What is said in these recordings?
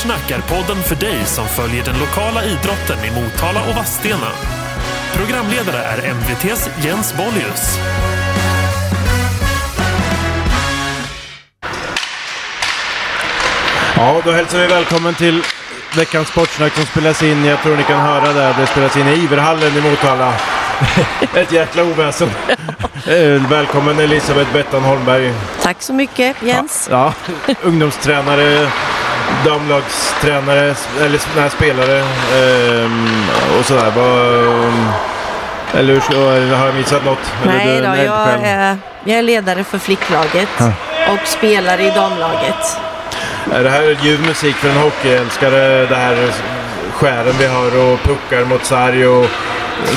Sportsnack är podden för dig som följer den lokala idrotten i Motala och Vadstena. Programledare är MVTs Jens Bollius. Ja, då hälsar vi välkommen till veckans sportsnack som spelas in. Jag tror ni kan höra det. Det spelas in i Iverhallen i Motala. Ett jäkla oväsen. Välkommen Elisabeth Bettan Holmberg. Tack så mycket Jens. Ja, ungdomstränare, damlagstränare, eller här spelare ehm, och sådär. Vad, eller har jag missat något? Eller Nej du då, är jag är, jag är ledare för flicklaget Ja. och spelar i damlaget. Är det här ljuv musik för en hockeyälskare? Det här skären vi har och puckar mot sarg och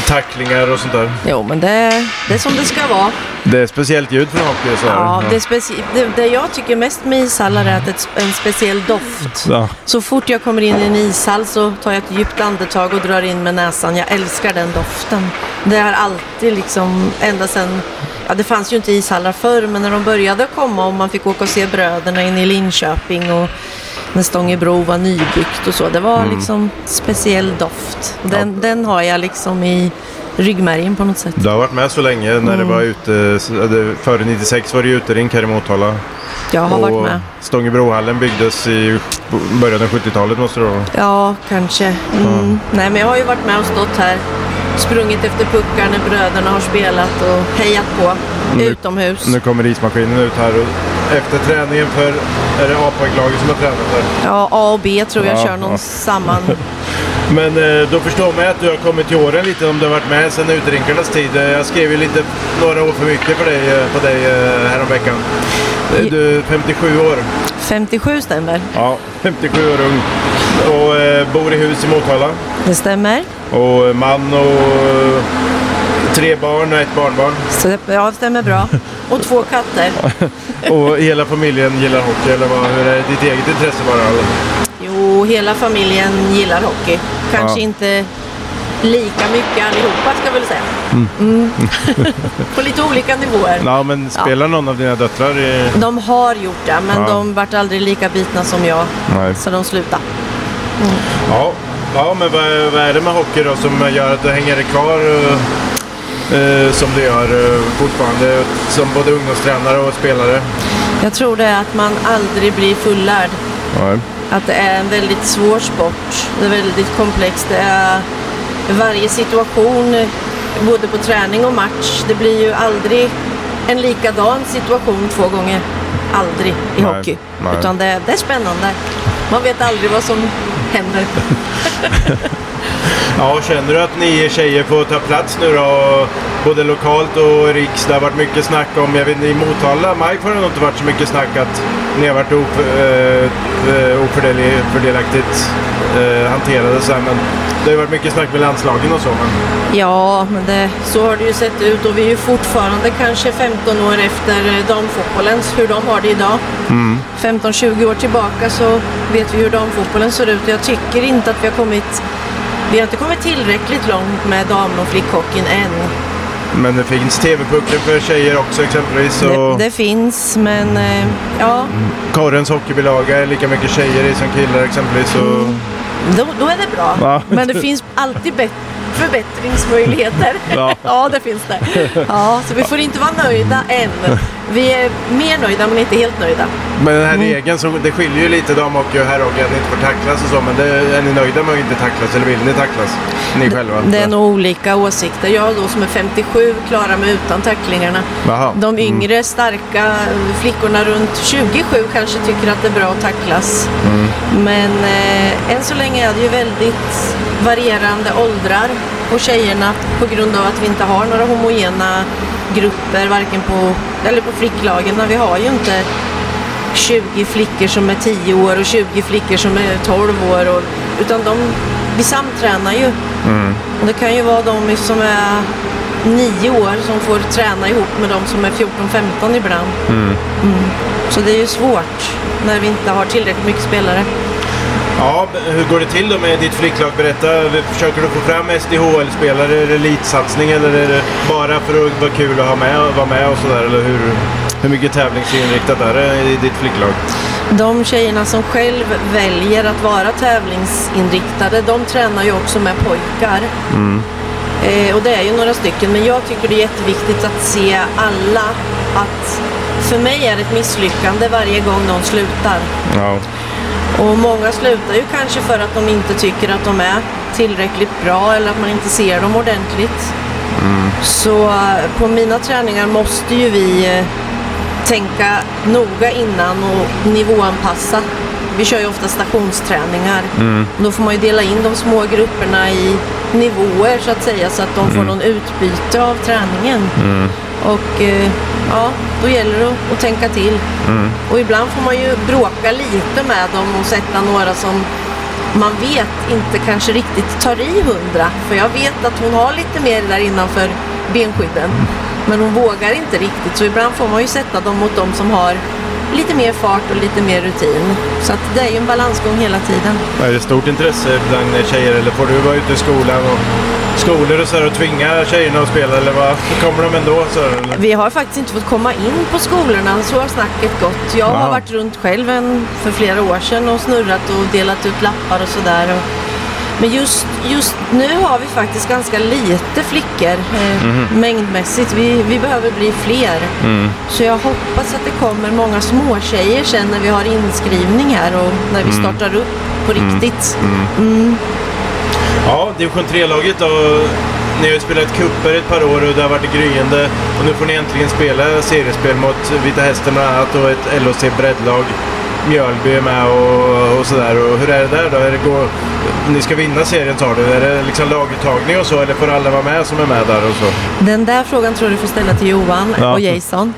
tacklingar och sånt där. Jo, men det, det är som det ska vara. Det är speciellt ljud för hockey. Så. Ja, det, är speci- det, det jag tycker mest med ishallar är att det är en speciell doft. Ja. Så fort jag kommer in i en ishall så tar jag ett djupt andetag och drar in med näsan. Jag älskar den doften. Det har alltid liksom, ända sedan, ja det fanns ju inte ishallar förr, men när de började komma och man fick åka och se bröderna inne i Linköping och när Stångebro var nybyggt och så. Det var liksom speciell doft. Den, den har jag liksom i ryggmärgen på något sätt. Du har varit med så länge när Mm. det var ute, före 96 var det ju uterink här i Motala. Jag har varit med. Stångebrohallen byggdes i början av 70-talet måste det vara. Ja, kanske. Mm. Nej, men jag har ju varit med och stått här, sprungit efter puckar när bröderna har spelat och hejat på Nu- utomhus. Nu kommer ismaskinen ut här och efter träningen för, är det A-poänglaget som har tränat här? Ja, A och B tror jag Ja, kör någon ja. samman. Men eh, då förstår man att du har kommit till åren lite om du har varit med sedan utrinkarnas tid. Eh, Jag skrev ju lite några år för mycket för dig, eh, på dig häromveckan. Du är 57 år. 57 stämmer. Ja, 57 år ung. Och bor i hus i Motala. Det stämmer. Och man och tre barn och ett barnbarn. Så ja, det stämmer bra. Och två katter. Och hela familjen gillar hockey eller vad? Hur är ditt eget intresse bara? Eller? Jo, hela familjen gillar hockey. Kanske Ja. inte lika mycket allihopa ska jag väl säga. Mm. På lite olika nivåer. Ja, men spelar någon av dina döttrar i... De har gjort det, men Ja. de vart aldrig lika bitna som jag. Nej. Så de slutade. Ja, ja men vad, vad är det med hockey då som gör att du hänger kvar eh, eh, som du gör eh, fortfarande som både ungdomstränare och spelare? Jag tror det är att man aldrig blir fullärd. Nej. Att det är en väldigt svår sport. Det är väldigt komplext. Det är varje situation, både på träning och match, det blir ju aldrig en likadan situation två gånger. Aldrig i Nej, hockey. nej. Utan det, det är spännande. Man vet aldrig vad som händer. Ja, känner du att ni tjejer får ta plats nu då? Både lokalt och riks. Det har varit mycket snack om, jag vet inte, i Motala, Mike har det nog inte varit så mycket snack att ni har varit of, eh, eh, ofördelaktigt eh, hanterade så här, men det har varit mycket snack med landslagen och så. Men, Ja, men det, så har det ju sett ut och vi är ju fortfarande kanske 15 år efter eh, damfotbollens, hur de har det idag. 15-20 år tillbaka så vet vi hur damfotbollen ser ut och jag tycker inte att vi har kommit vi har inte kommit tillräckligt långt med dam och flickhockeyn än. men det finns TV-puckar för tjejer också exempelvis. Det, Och det finns, men eh, ja, Korrens hockeybilaga är lika mycket tjejer i som killar exempelvis. Och, då, då är det bra. Ja. Men det finns alltid bet- förbättringsmöjligheter. Ja. ja, det finns det. Ja, så vi får inte vara nöjda än. Vi är mer nöjda, men inte helt nöjda. Men den här regeln, så, det skiljer ju lite damhockey och herrhockey att ni inte får tacklas och så. Men det, är ni nöjda med att inte tacklas eller vill ni tacklas? Ni själva? Det är nog olika åsikter. Jag då som är 57 klarar mig utan tacklingarna. Jaha. De yngre starka flickorna runt 27 kanske tycker att det är bra att tacklas. Men eh, än så länge är det ju väldigt varierande åldrar på tjejerna på grund av att vi inte har några homogena grupper varken på, eller på flicklagen. Vi har ju inte 20 flickor som är 10 år och 20 flickor som är 12 år. Och, utan de, vi samtränar ju. Och det kan ju vara de som är 9 år som får träna ihop med de som är 14-15 ibland. Mm. Så det är ju svårt när vi inte har tillräckligt mycket spelare. Ja, hur går det till då med ditt flicklag? Berätta, försöker du få fram SDHL-spelare? Är det elitsatsning eller är det bara för att vara kul att ha med, vara med och sådär? Eller hur, hur mycket tävlingsinriktat är det i ditt flicklag? De tjejerna som själv väljer att vara tävlingsinriktade, de tränar ju också med pojkar. Eh, och det är ju några stycken, men jag tycker det är jätteviktigt att se alla att för mig är det ett misslyckande varje gång någon slutar. Ja. Och många slutar ju kanske för att de inte tycker att de är tillräckligt bra eller att man inte ser dem ordentligt. Så eh, på mina träningar måste ju vi eh, tänka noga innan och nivåanpassa. Vi kör ju ofta stationsträningar. Då får man ju dela in de små grupperna i nivåer så att säga så att de får någon utbyte av träningen. Och eh, ja, då gäller det att, att tänka till. Och ibland får man ju bråka lite med dem och sätta några som man vet inte kanske riktigt tar i hundra. För jag vet att hon har lite mer där innanför benskydden. Men hon vågar inte riktigt. Så ibland får man ju sätta dem mot dem som har lite mer fart och lite mer rutin. Så att det är ju en balansgång hela tiden. Är det stort intresse bland tjejer eller får du vara ute i skolan och skolor och så här och tvinga tjejerna att spela eller vad? Kommer de ändå? Så, här? Vi har faktiskt inte fått komma in på skolorna, så har snacket gått. Jag har Ja. varit runt själv en, för flera år sedan och snurrat och delat ut lappar och sådär. Men just, just nu har vi faktiskt ganska lite flickor eh, Mhm. mängdmässigt. Vi, vi behöver bli fler. Mm. Så jag hoppas att det kommer många småtjejer sen när vi har inskrivning här och när vi Mm. startar upp på riktigt. Ja, division 3-laget då. Ni har ju spelat cuper ett par år och det har varit gryende. Och nu får ni äntligen spela seriespel mot Vita Hästen bland annat och ett LHC breddlag. Mjölby är med och, och sådär. Och hur är det där då? Är det gå, ni ska vinna serien sa du. Är det liksom laguttagning och så eller får alla vara med som är med där och så? Den där frågan tror jag du får ställa till Johan Ja. och Jason.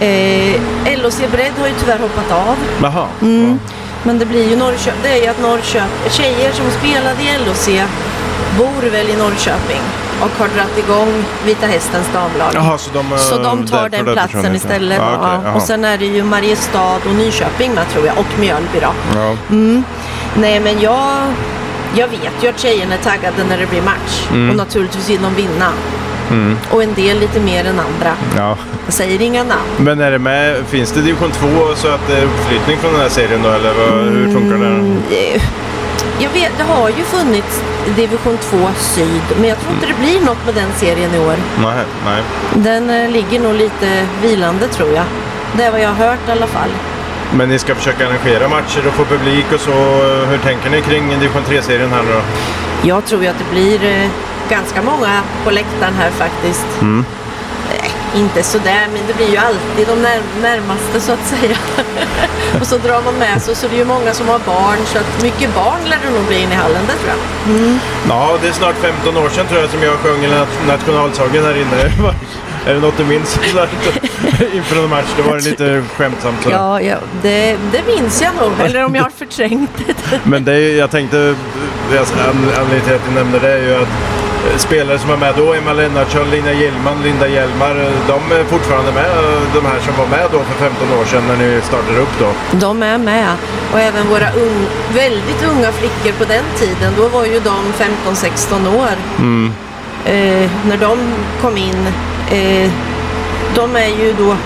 Eh, LOC Bredd har ju tyvärr hoppat av. Jaha. Mm. Men det blir ju Norrköping. Det är ju att Norrköping, tjejer som spelade i LOC bor väl i Norrköping och har dragit igång Vita Hästens damlag. Jaha, så de, eh, Så de tar därför den platsen istället. Ja, jaha. Och sen är det ju Mariestad och Nyköping med tror jag och Mjölby då. Ja. Nej men jag, jag vet ju att tjejerna är taggade när det blir match. Mm. Och naturligtvis vill de vinna. Och en del lite mer än andra. ja. Jag säger inga namn. Men är det med, finns det division 2 så att det är uppflyttning från den här serien då eller vad, hur funkar det? Mm, eh, Jag vet, det har ju funnits division 2 syd, men jag tror inte det blir något med den serien i år. Nej, nej. Den eh, ligger nog lite vilande tror jag. Det är vad jag har hört i alla fall. Men ni ska försöka arrangera matcher och få publik och så. Hur tänker ni kring division 3-serien här nu då? Jag tror ju att det blir eh, ganska många på läktaren här faktiskt. Eh, inte sådär, men det blir ju alltid de när- närmaste så att säga. och så drar man med sig, så det är ju många som har barn, så att mycket barn lär det nog bli in i hallen, det tror jag. Ja, det är snart 15 år sedan tror jag som jag sjöng nationalsången här inne. är det något du minns inför någon match? Då var det lite skämtsamt sådär. Ja, ja det, det minns jag nog, eller om jag har förträngt det. Men det är, jag tänkte, an- anledningen till att jag nämnde det är ju att spelare som var med då, Emma Lennartsson, Lina Hjelman, Linda Hjelmar, eh, de är fortfarande med, eh, de här som var med då för 15 år sedan när ni startade upp då. De är med. Och även våra ung, väldigt unga flickor på den tiden, då var ju de 15-16 år. Eh, när de kom in, eh, de är ju då,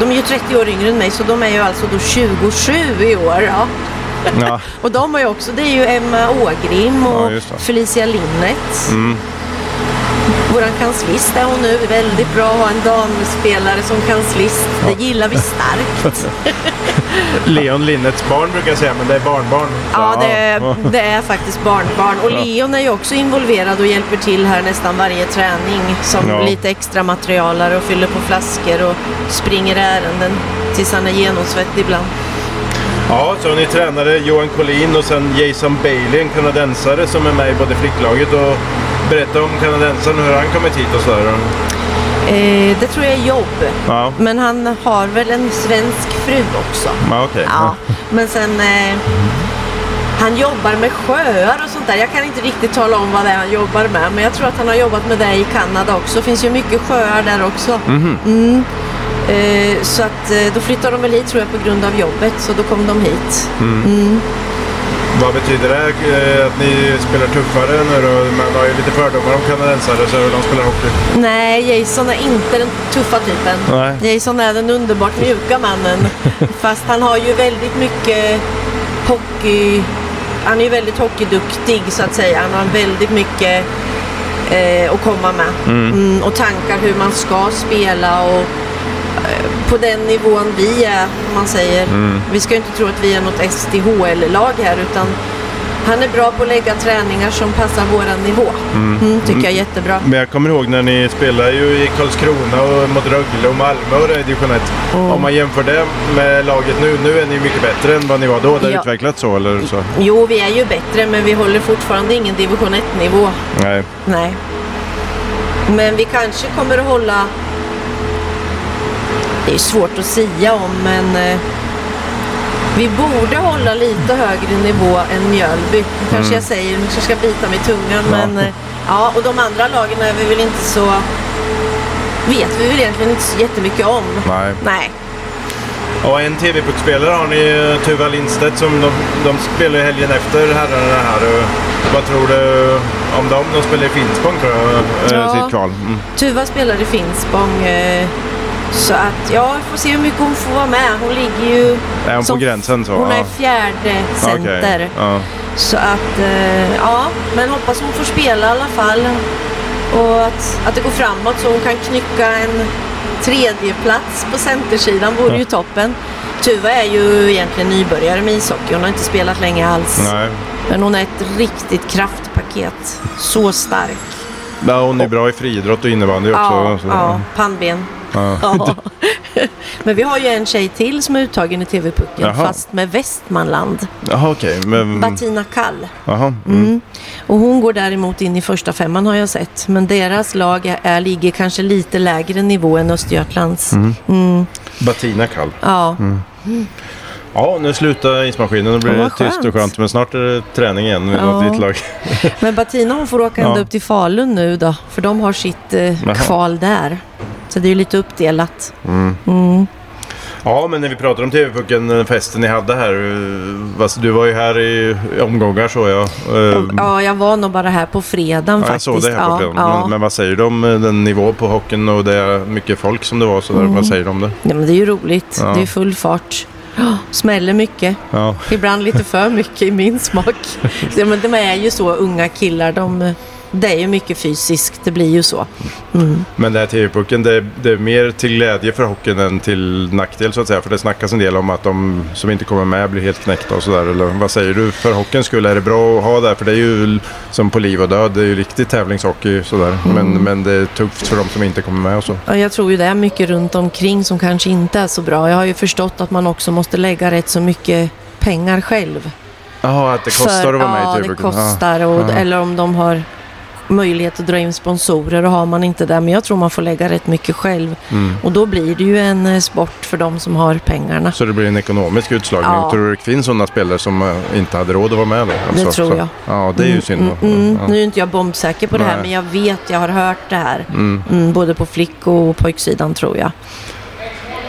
de är ju 30 år yngre än mig, så de är ju alltså då 27 i år. Ja. Ja. Och de har ju också, det är ju Emma Ågrim och Ja. Felicia Linnet. Mm. Våran kanslist är hon nu, väldigt bra att ha en damspelare som kanslist. Det gillar vi starkt. Leon Linnets barn brukar jag säga, men det är barnbarn. Ja, det är, Ja. det är faktiskt barnbarn. Och Leon är ju också involverad och hjälper till här nästan varje träning som Ja. lite extra materialare och fyller på flaskor och springer ärenden tills han är genomsvettig ibland. Ja, så har ni tränare Johan Collin och sen Jason Bailey, en kanadensare som är med i både flicklaget och berätta om kanadensaren, hur han kommit hit och sådär. Eh, det tror jag är jobb. Ja, Men han har väl en svensk fru också. ja okej. Ja, men sen eh, han jobbar med sjöar och sånt där. Jag kan inte riktigt tala om vad det är han jobbar med. Men jag tror att han har jobbat med det i Kanada också. Det finns ju mycket sjöar där också. Mm. Eh, så att eh, då flyttade de väl hit tror jag på grund av jobbet. Så då kom de hit. Vad betyder det? eh, Att ni spelar tuffare nu då? Man har ju lite fördomar om kanadensare så de spelar hockey. Nej, Jason är inte den tuffa typen. Nej. Jason är den underbart mjuka mannen. Fast han har ju väldigt mycket hockey... Han är ju väldigt hockeyduktig så att säga. Han har väldigt mycket eh, att komma med. Mm, och tankar hur man ska spela och eh, på den nivån vi är, om man säger. Vi ska ju inte tro att vi är något SDHL-lag här utan han är bra på att lägga träningar som passar våran nivå. Mm, tycker jag är jättebra. Men jag kommer ihåg när ni spelade ju i Karlskrona och mot Rögle och Malmö och det i division 1. Om man jämför det med laget nu. Nu är ni mycket bättre än vad ni var då. Det har Ja. utvecklats så eller så? Jo, vi är ju bättre men vi håller fortfarande ingen division 1-nivå. Nej. Nej. Men vi kanske kommer att hålla... Det är svårt att säga om men eh, vi borde hålla lite högre nivå än Mjölby. Kanske jag säger, kanske ska bita mig i tungan Mm. Ja. men eh, ja, och de andra lagen är vi väl inte så... Vet vi väl egentligen inte så jättemycket om. Nej. Nej. Och en TV-puckspelare har ni Tuva Lindstedt som de, de spelar ju helgen efter herrarna här. Vad tror du om dem? De spelar i Finspång tror jag, eh, Ja. sitt kval. Mm. Tuva spelar i Finspång. Så att, ja, vi får se hur mycket hon får vara med. Hon ligger ju... Är hon som- på gränsen så? Hon är Ja. fjärde center. Okej. Ja. Så att, eh, ja, men hoppas hon får spela i alla fall. Och att, att det går framåt så hon kan knycka en tredje plats på centersidan vore ju toppen. Tuva är ju egentligen nybörjare med ishockey. Hon har inte spelat länge alls. Nej. Men hon är ett riktigt kraftpaket. Så stark. Ja, hon är bra i friidrott och innebandy också. Ja, så. ja pannben. Ja. Men vi har ju en tjej till som är uttagen i TV-pucken Jaha. fast med Västmanland. Jaha, okej. Men... Bettina Kall. Jaha. Mm. Mm. Och hon går däremot in i första femman har jag sett. Men deras lag är, är, ligger kanske lite lägre nivå än Östergötlands. Mm. Bettina Kall. Ja. Ja, nu slutar ismaskinen. Nu blir det tyst och skönt. Men snart är det träning igen med Ja. ditt lag. Men Bettina hon får åka ända Ja. upp till Falun nu då. För de har sitt eh, kval där. Så det är ju lite uppdelat. Ja, men när vi pratar om TV-pucken, festen ni hade här. eh, vad- Du var ju här i omgångar så jag. Eh, Ja, jag var nog bara här på fredagen Ja, jag faktiskt. såg det här på fredagen. ja. Men, men vad säger du om eh, den nivå på hockeyn och det är mycket folk som det var? Så där. Vad säger du om det? Ja, men det är ju roligt. Det är full fart. Ja, Smäller mycket. Ibland lite för mycket i min smak. Men de är ju så unga killar. De, det är ju mycket fysiskt. Det blir ju så. Men det här TV-pucken, det, är- det är mer till glädje för hockeyn än till nackdel så att säga. För det snackas en del om att de som inte kommer med blir helt knäckta och sådär. Eller vad säger du? För hockeyns skull, är det bra att ha det? För det är ju som på liv och död. Det är ju riktig tävlingshockey sådär. Men, men det är tufft för de som inte kommer med och så. Ja, jag tror ju det är mycket runt omkring som kanske inte är så bra. Jag har ju förstått att man också måste lägga rätt så mycket pengar själv. Jaha, att det kostar För- att vara med ja, i det TV-pucken? kostar. Och, ja. Eller om de har möjlighet att dra in sponsorer och har man inte det. Men jag tror man får lägga rätt mycket själv. Mm. Och då blir det ju en eh, sport för de som har pengarna. Så det blir en ekonomisk utslagning. Ja. Tror du det finns sådana spelare som eh, inte hade råd att vara med då? Alltså, Det tror så. jag. Ja, det är ju synd. Mm, mm. Ja. Nu är inte jag bombsäker på det här Nej. men jag vet, jag har hört det här. Mm. Mm, både på flick och pojksidan tror jag.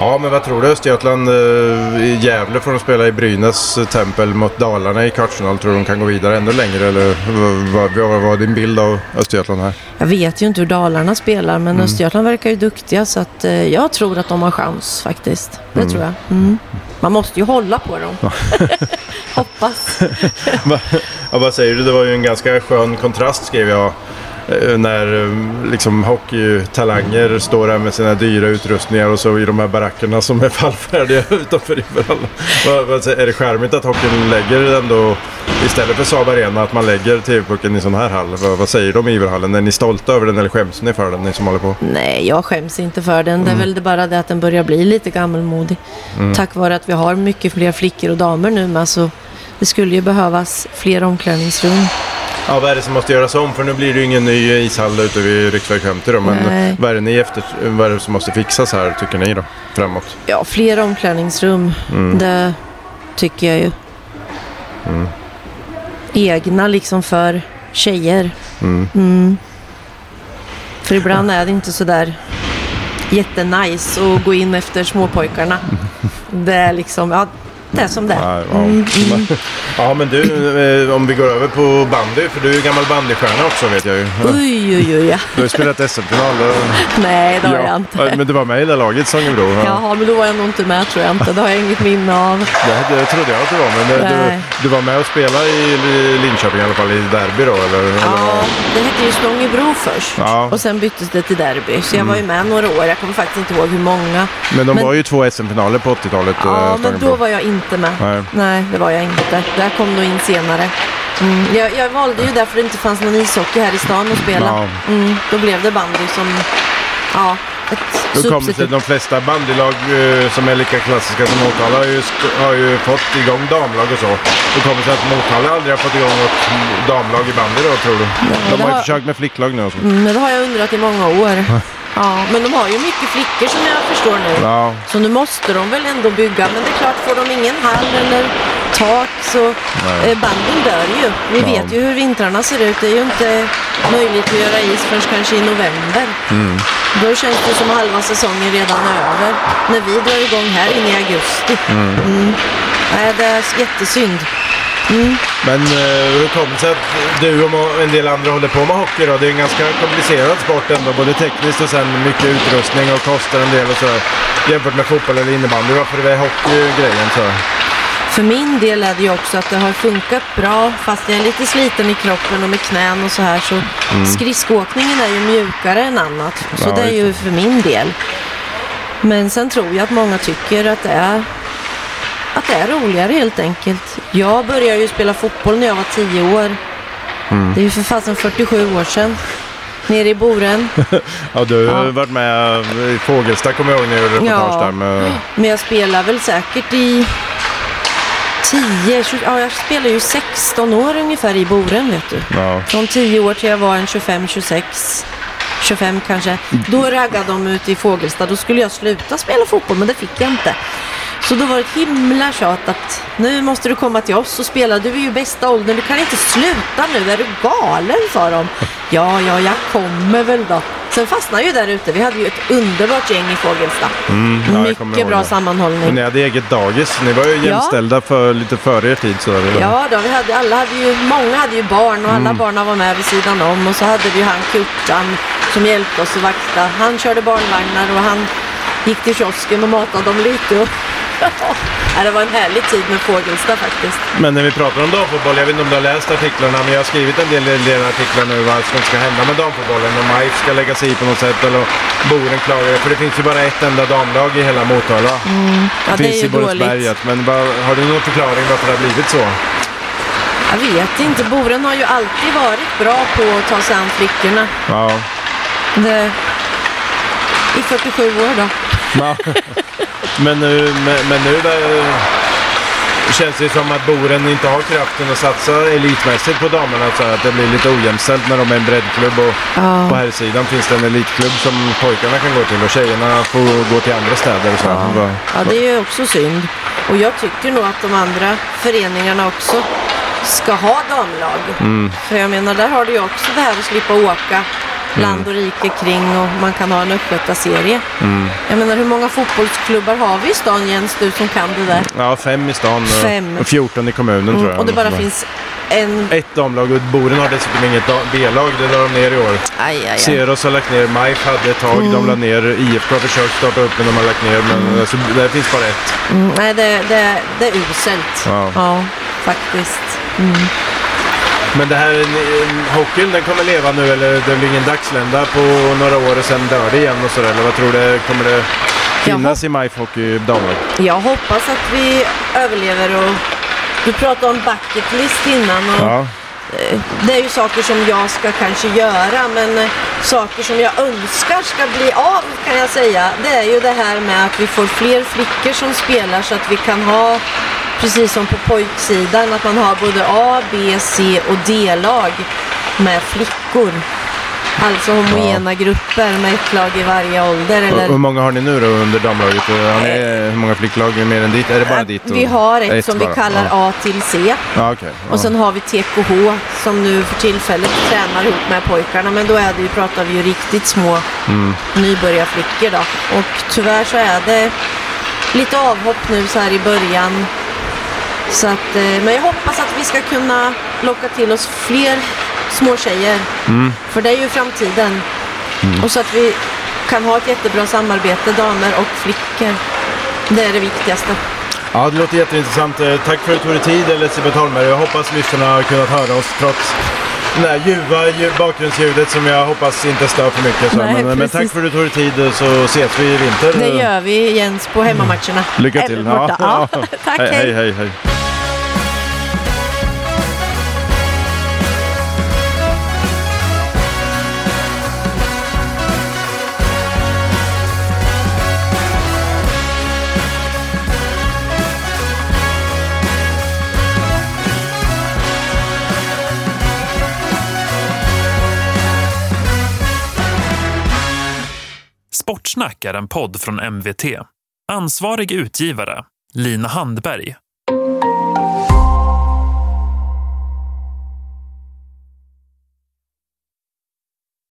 Ja, men vad tror du? Östergötland eh, i Gävle får de spela i Brynäs eh, tempel mot Dalarna i kvartsfinal. Tror du de kan gå vidare ännu längre? Eller vad, var din bild av Östergötland här? Jag vet ju inte hur Dalarna spelar men Mm. Östergötland verkar ju duktiga så att eh, jag tror att de har chans faktiskt. Det Mm. tror jag. Mm. Man måste ju hålla på dem. Hoppas. Ja, vad säger du? Det var ju en ganska skön kontrast skrev jag. Eh, När eh, liksom hockeytalanger står där med sina dyra utrustningar och så i de här barackerna som är fallfärdiga utanför säger- är det charmigt att hockeyn lägger ändå, istället för Saab Arena, att man lägger TV-pucken i sån här hall? Vad, vad säger de i Iberhallen? Är ni stolta över den eller skäms ni för den, ni som håller på? Nej, jag skäms inte för den. Det Mm. är väl det bara det att den börjar bli lite gammelmodig. Tack vare att vi har mycket fler flickor och damer nu med så det skulle ju behövas fler omklädningsrum. Ja, vad är det som måste göras om? För nu blir det ju ingen ny ishall ute vid riksväg 50 då. Men Nej. vad är, det ni efter, vad är det som måste fixas här tycker ni då? Framåt? Ja, fler omklädningsrum. Mm. Det tycker jag ju. Egna liksom för tjejer. Mm. Mm. För ibland är det inte så där jättenice att gå in efter småpojkarna. Det är liksom, ja, det som det. Ja, ja. Mm, mm. Ja, men du, eh, om vi går över på bandy, för du är ju gammal bandystjärna också vet jag ju. Oj, oj, oj. Ja. Du har ju spelat SM-final. och- Nej, det har jag Ja, inte. men du var med i det laget, Sångebro. Ja. Jaha, men då var jag nog inte med tror jag inte. Det har jag inget minne av. Det, det trodde jag att du var, men det, Nej. du, du var med och spelade i Li- Linköping i alla fall, i derby då? Eller, eller? Ja, det hette ju Stångebro först. Och sen byttes det till Derby. Så jag var ju med några år. Jag kommer faktiskt inte ihåg hur många. Men de Men- var ju två SM-finaler på 80-talet. Ja, eh, men då var jag inte med. Nej. Nej, det var jag inte. Det här kom nog in senare. Mm. Jag, jag valde ju därför det inte fanns någon ishockey här i stan att spela. Ja. Mm. Då blev det bandy som, ja, ett Då sig substitut. de flesta bandylag eh, som är lika klassiska som Motala har ju, har ju fått igång damlag och så. Det kommer sig att Motala aldrig har fått igång något damlag i bandy då tror du? de det har ju har- försökt med flicklag nu och så. Mm, men det har jag undrat i många år. Ja, men de har ju mycket flickor som jag förstår nu. Ja, Så nu måste de väl ändå bygga. Men det är klart, får de ingen hall eller tak så eh, banden dör ju. Vi Ja. vet ju hur vintrarna ser ut. Det är ju inte möjligt att göra is förrän kanske i november. Mm. Då känns det som halva säsongen redan är över. När vi drar igång här inne i augusti. Mm. Nej, det är jättesynd. Men eh, hur kommer det sig att du och en del andra håller på med hockey då? Det är en ganska komplicerad sport ändå, både tekniskt och sen mycket utrustning och kostar en del och så. Jämfört med fotboll eller innebandy, varför är hockey grejen så? För min del är det ju också att det har funkat bra fast jag är lite sliten i kroppen och med knän och så här så skridskoåkningen är ju mjukare än annat. Så Ja, det är ju för min del. Men sen tror jag att många tycker att det är att det är roligare helt enkelt. Jag började ju spela fotboll när jag var 10 år. Det är ju för fasen 47 år sedan. Nere i Boren. Ja, du har Ja. varit med i Fågelsta kommer jag ihåg när jag gjorde reportage Ja. där med... Men jag spelar väl säkert i 10, 20, ja jag spelar ju 16 år ungefär i Boren vet du. Ja. Från 10 år till jag var en 25, 26, 25 kanske. Då raggade de ut i Fågelsta. Då skulle jag sluta spela fotboll men det fick jag inte. Så då var det ett himla tjat att nu måste du komma till oss och spela. Du är ju bästa åldern. Du kan inte sluta nu. Är du galen? sa de. Ja, ja, jag kommer väl då. Sen fastnade ju där ute. Vi hade ju ett underbart gäng i Fågelsta. Mm, ja, Mycket bra sammanhållning. Och ni hade eget dagis. Ni var ju Ja. jämställda för lite före er tid. Så där. Ja, då, vi hade, alla hade ju, många hade ju barn och alla Mm. barnen var med vid sidan om. Och så hade vi ju han Kurtan som hjälpte oss att vakta. Han körde barnvagnar och han gick till kiosken och matade dem lite. Och ja, det var en härlig tid med Fågelsta faktiskt. Men när vi pratar om damfotboll, jag vet inte om du har läst artiklarna, men jag har skrivit en del, del artiklar nu vad som ska hända med damfotbollen. Om MIF ska lägga sig i på något sätt eller Boren klagar. För det finns ju bara ett enda damlag i hela Motala. Ja, det det är finns ju i Borensberg. dåligt. Men vad, har du någon förklaring varför det har blivit så? Jag vet inte. Boren har ju alltid varit bra på att ta sig an flickorna. Ja. Det, I 47 år då. Ja. men nu, men, nu där, känns det som att Boren inte har kraften att satsa elitmässigt på damerna. Så att det blir lite ojämställt när de är en breddklubb och Ja. på här sidan finns det en elitklubb som pojkarna kan gå till och tjejerna får gå till andra städer. och Så. Ja. Ja, det är ju också synd. Och jag tycker nog att de andra föreningarna också ska ha damlag. Mm. För jag menar, där har du ju också det här att slippa åka land och rike kring och man kan ha en östgötaserie. Mm. Jag menar, hur många fotbollsklubbar har vi i stan, Jens, du som kan det där? Ja, fem i stan Fem. och 14 i kommunen tror Mm, jag. och det bara finns en... Ett damlag och Boren har dessutom inget B-lag. Det la de ner i år. Aj, aj, aj. Ceros har lagt ner, MIF hade ett tag, Mm. de la ner, IFK har försökt starta upp men de har lagt ner. Men alltså, det finns bara ett. Mm, nej, det, det, det är uselt. Ja. ja faktiskt. Men det här eh, hockeyn, den kommer leva nu eller det blir ingen dagslända på några år och sen dör det igen och sådär? Eller vad tror du? Kommer det finnas i MIF Hockey damlag? Jag hoppas att vi överlever och du pratade om bucket list innan och Ja. eh, det är ju saker som jag ska kanske göra men eh, saker som jag önskar ska bli av kan jag säga. Det är ju det här med att vi får fler flickor som spelar så att vi kan ha precis som på pojksidan att man har både A, B, C och D-lag med flickor. Alltså homogena grupper med ett lag i varje ålder. Eller... hur många har ni nu då under damlaget? Har ni, hur många flicklag är mer än ditt? Är det bara Att ditt? Vi har ett, som bara? vi kallar Ja, A till C. ja okej. Och sen har vi TKH som nu för tillfället tränar ihop med pojkarna. Men då är det ju, pratar vi ju riktigt små Mm. nybörjarflickor då. Och tyvärr så är det lite avhopp nu så här i början. Så att, eh, men jag hoppas att vi ska kunna locka till oss fler små tjejer. För det är ju framtiden. Och så att vi kan ha ett jättebra samarbete, damer och flickor. Det är det viktigaste. Ja, det låter jätteintressant. Eh, Tack för att du tog dig tid Elisabeth Holmberg. Jag hoppas lyssnarna har kunnat höra oss trots det där ljuva lju- bakgrundsljudet som jag hoppas inte stör för mycket. Så. Nej, men, men precis. tack för att du tog dig tid eh, så ses vi i vinter. Det gör vi Jens på hemmamatcherna. Lycka till. Borta. Ja. Tack, hej, hej, hej. hej, hej. Är en podd från MVT. Ansvarig utgivare, Lina Handberg.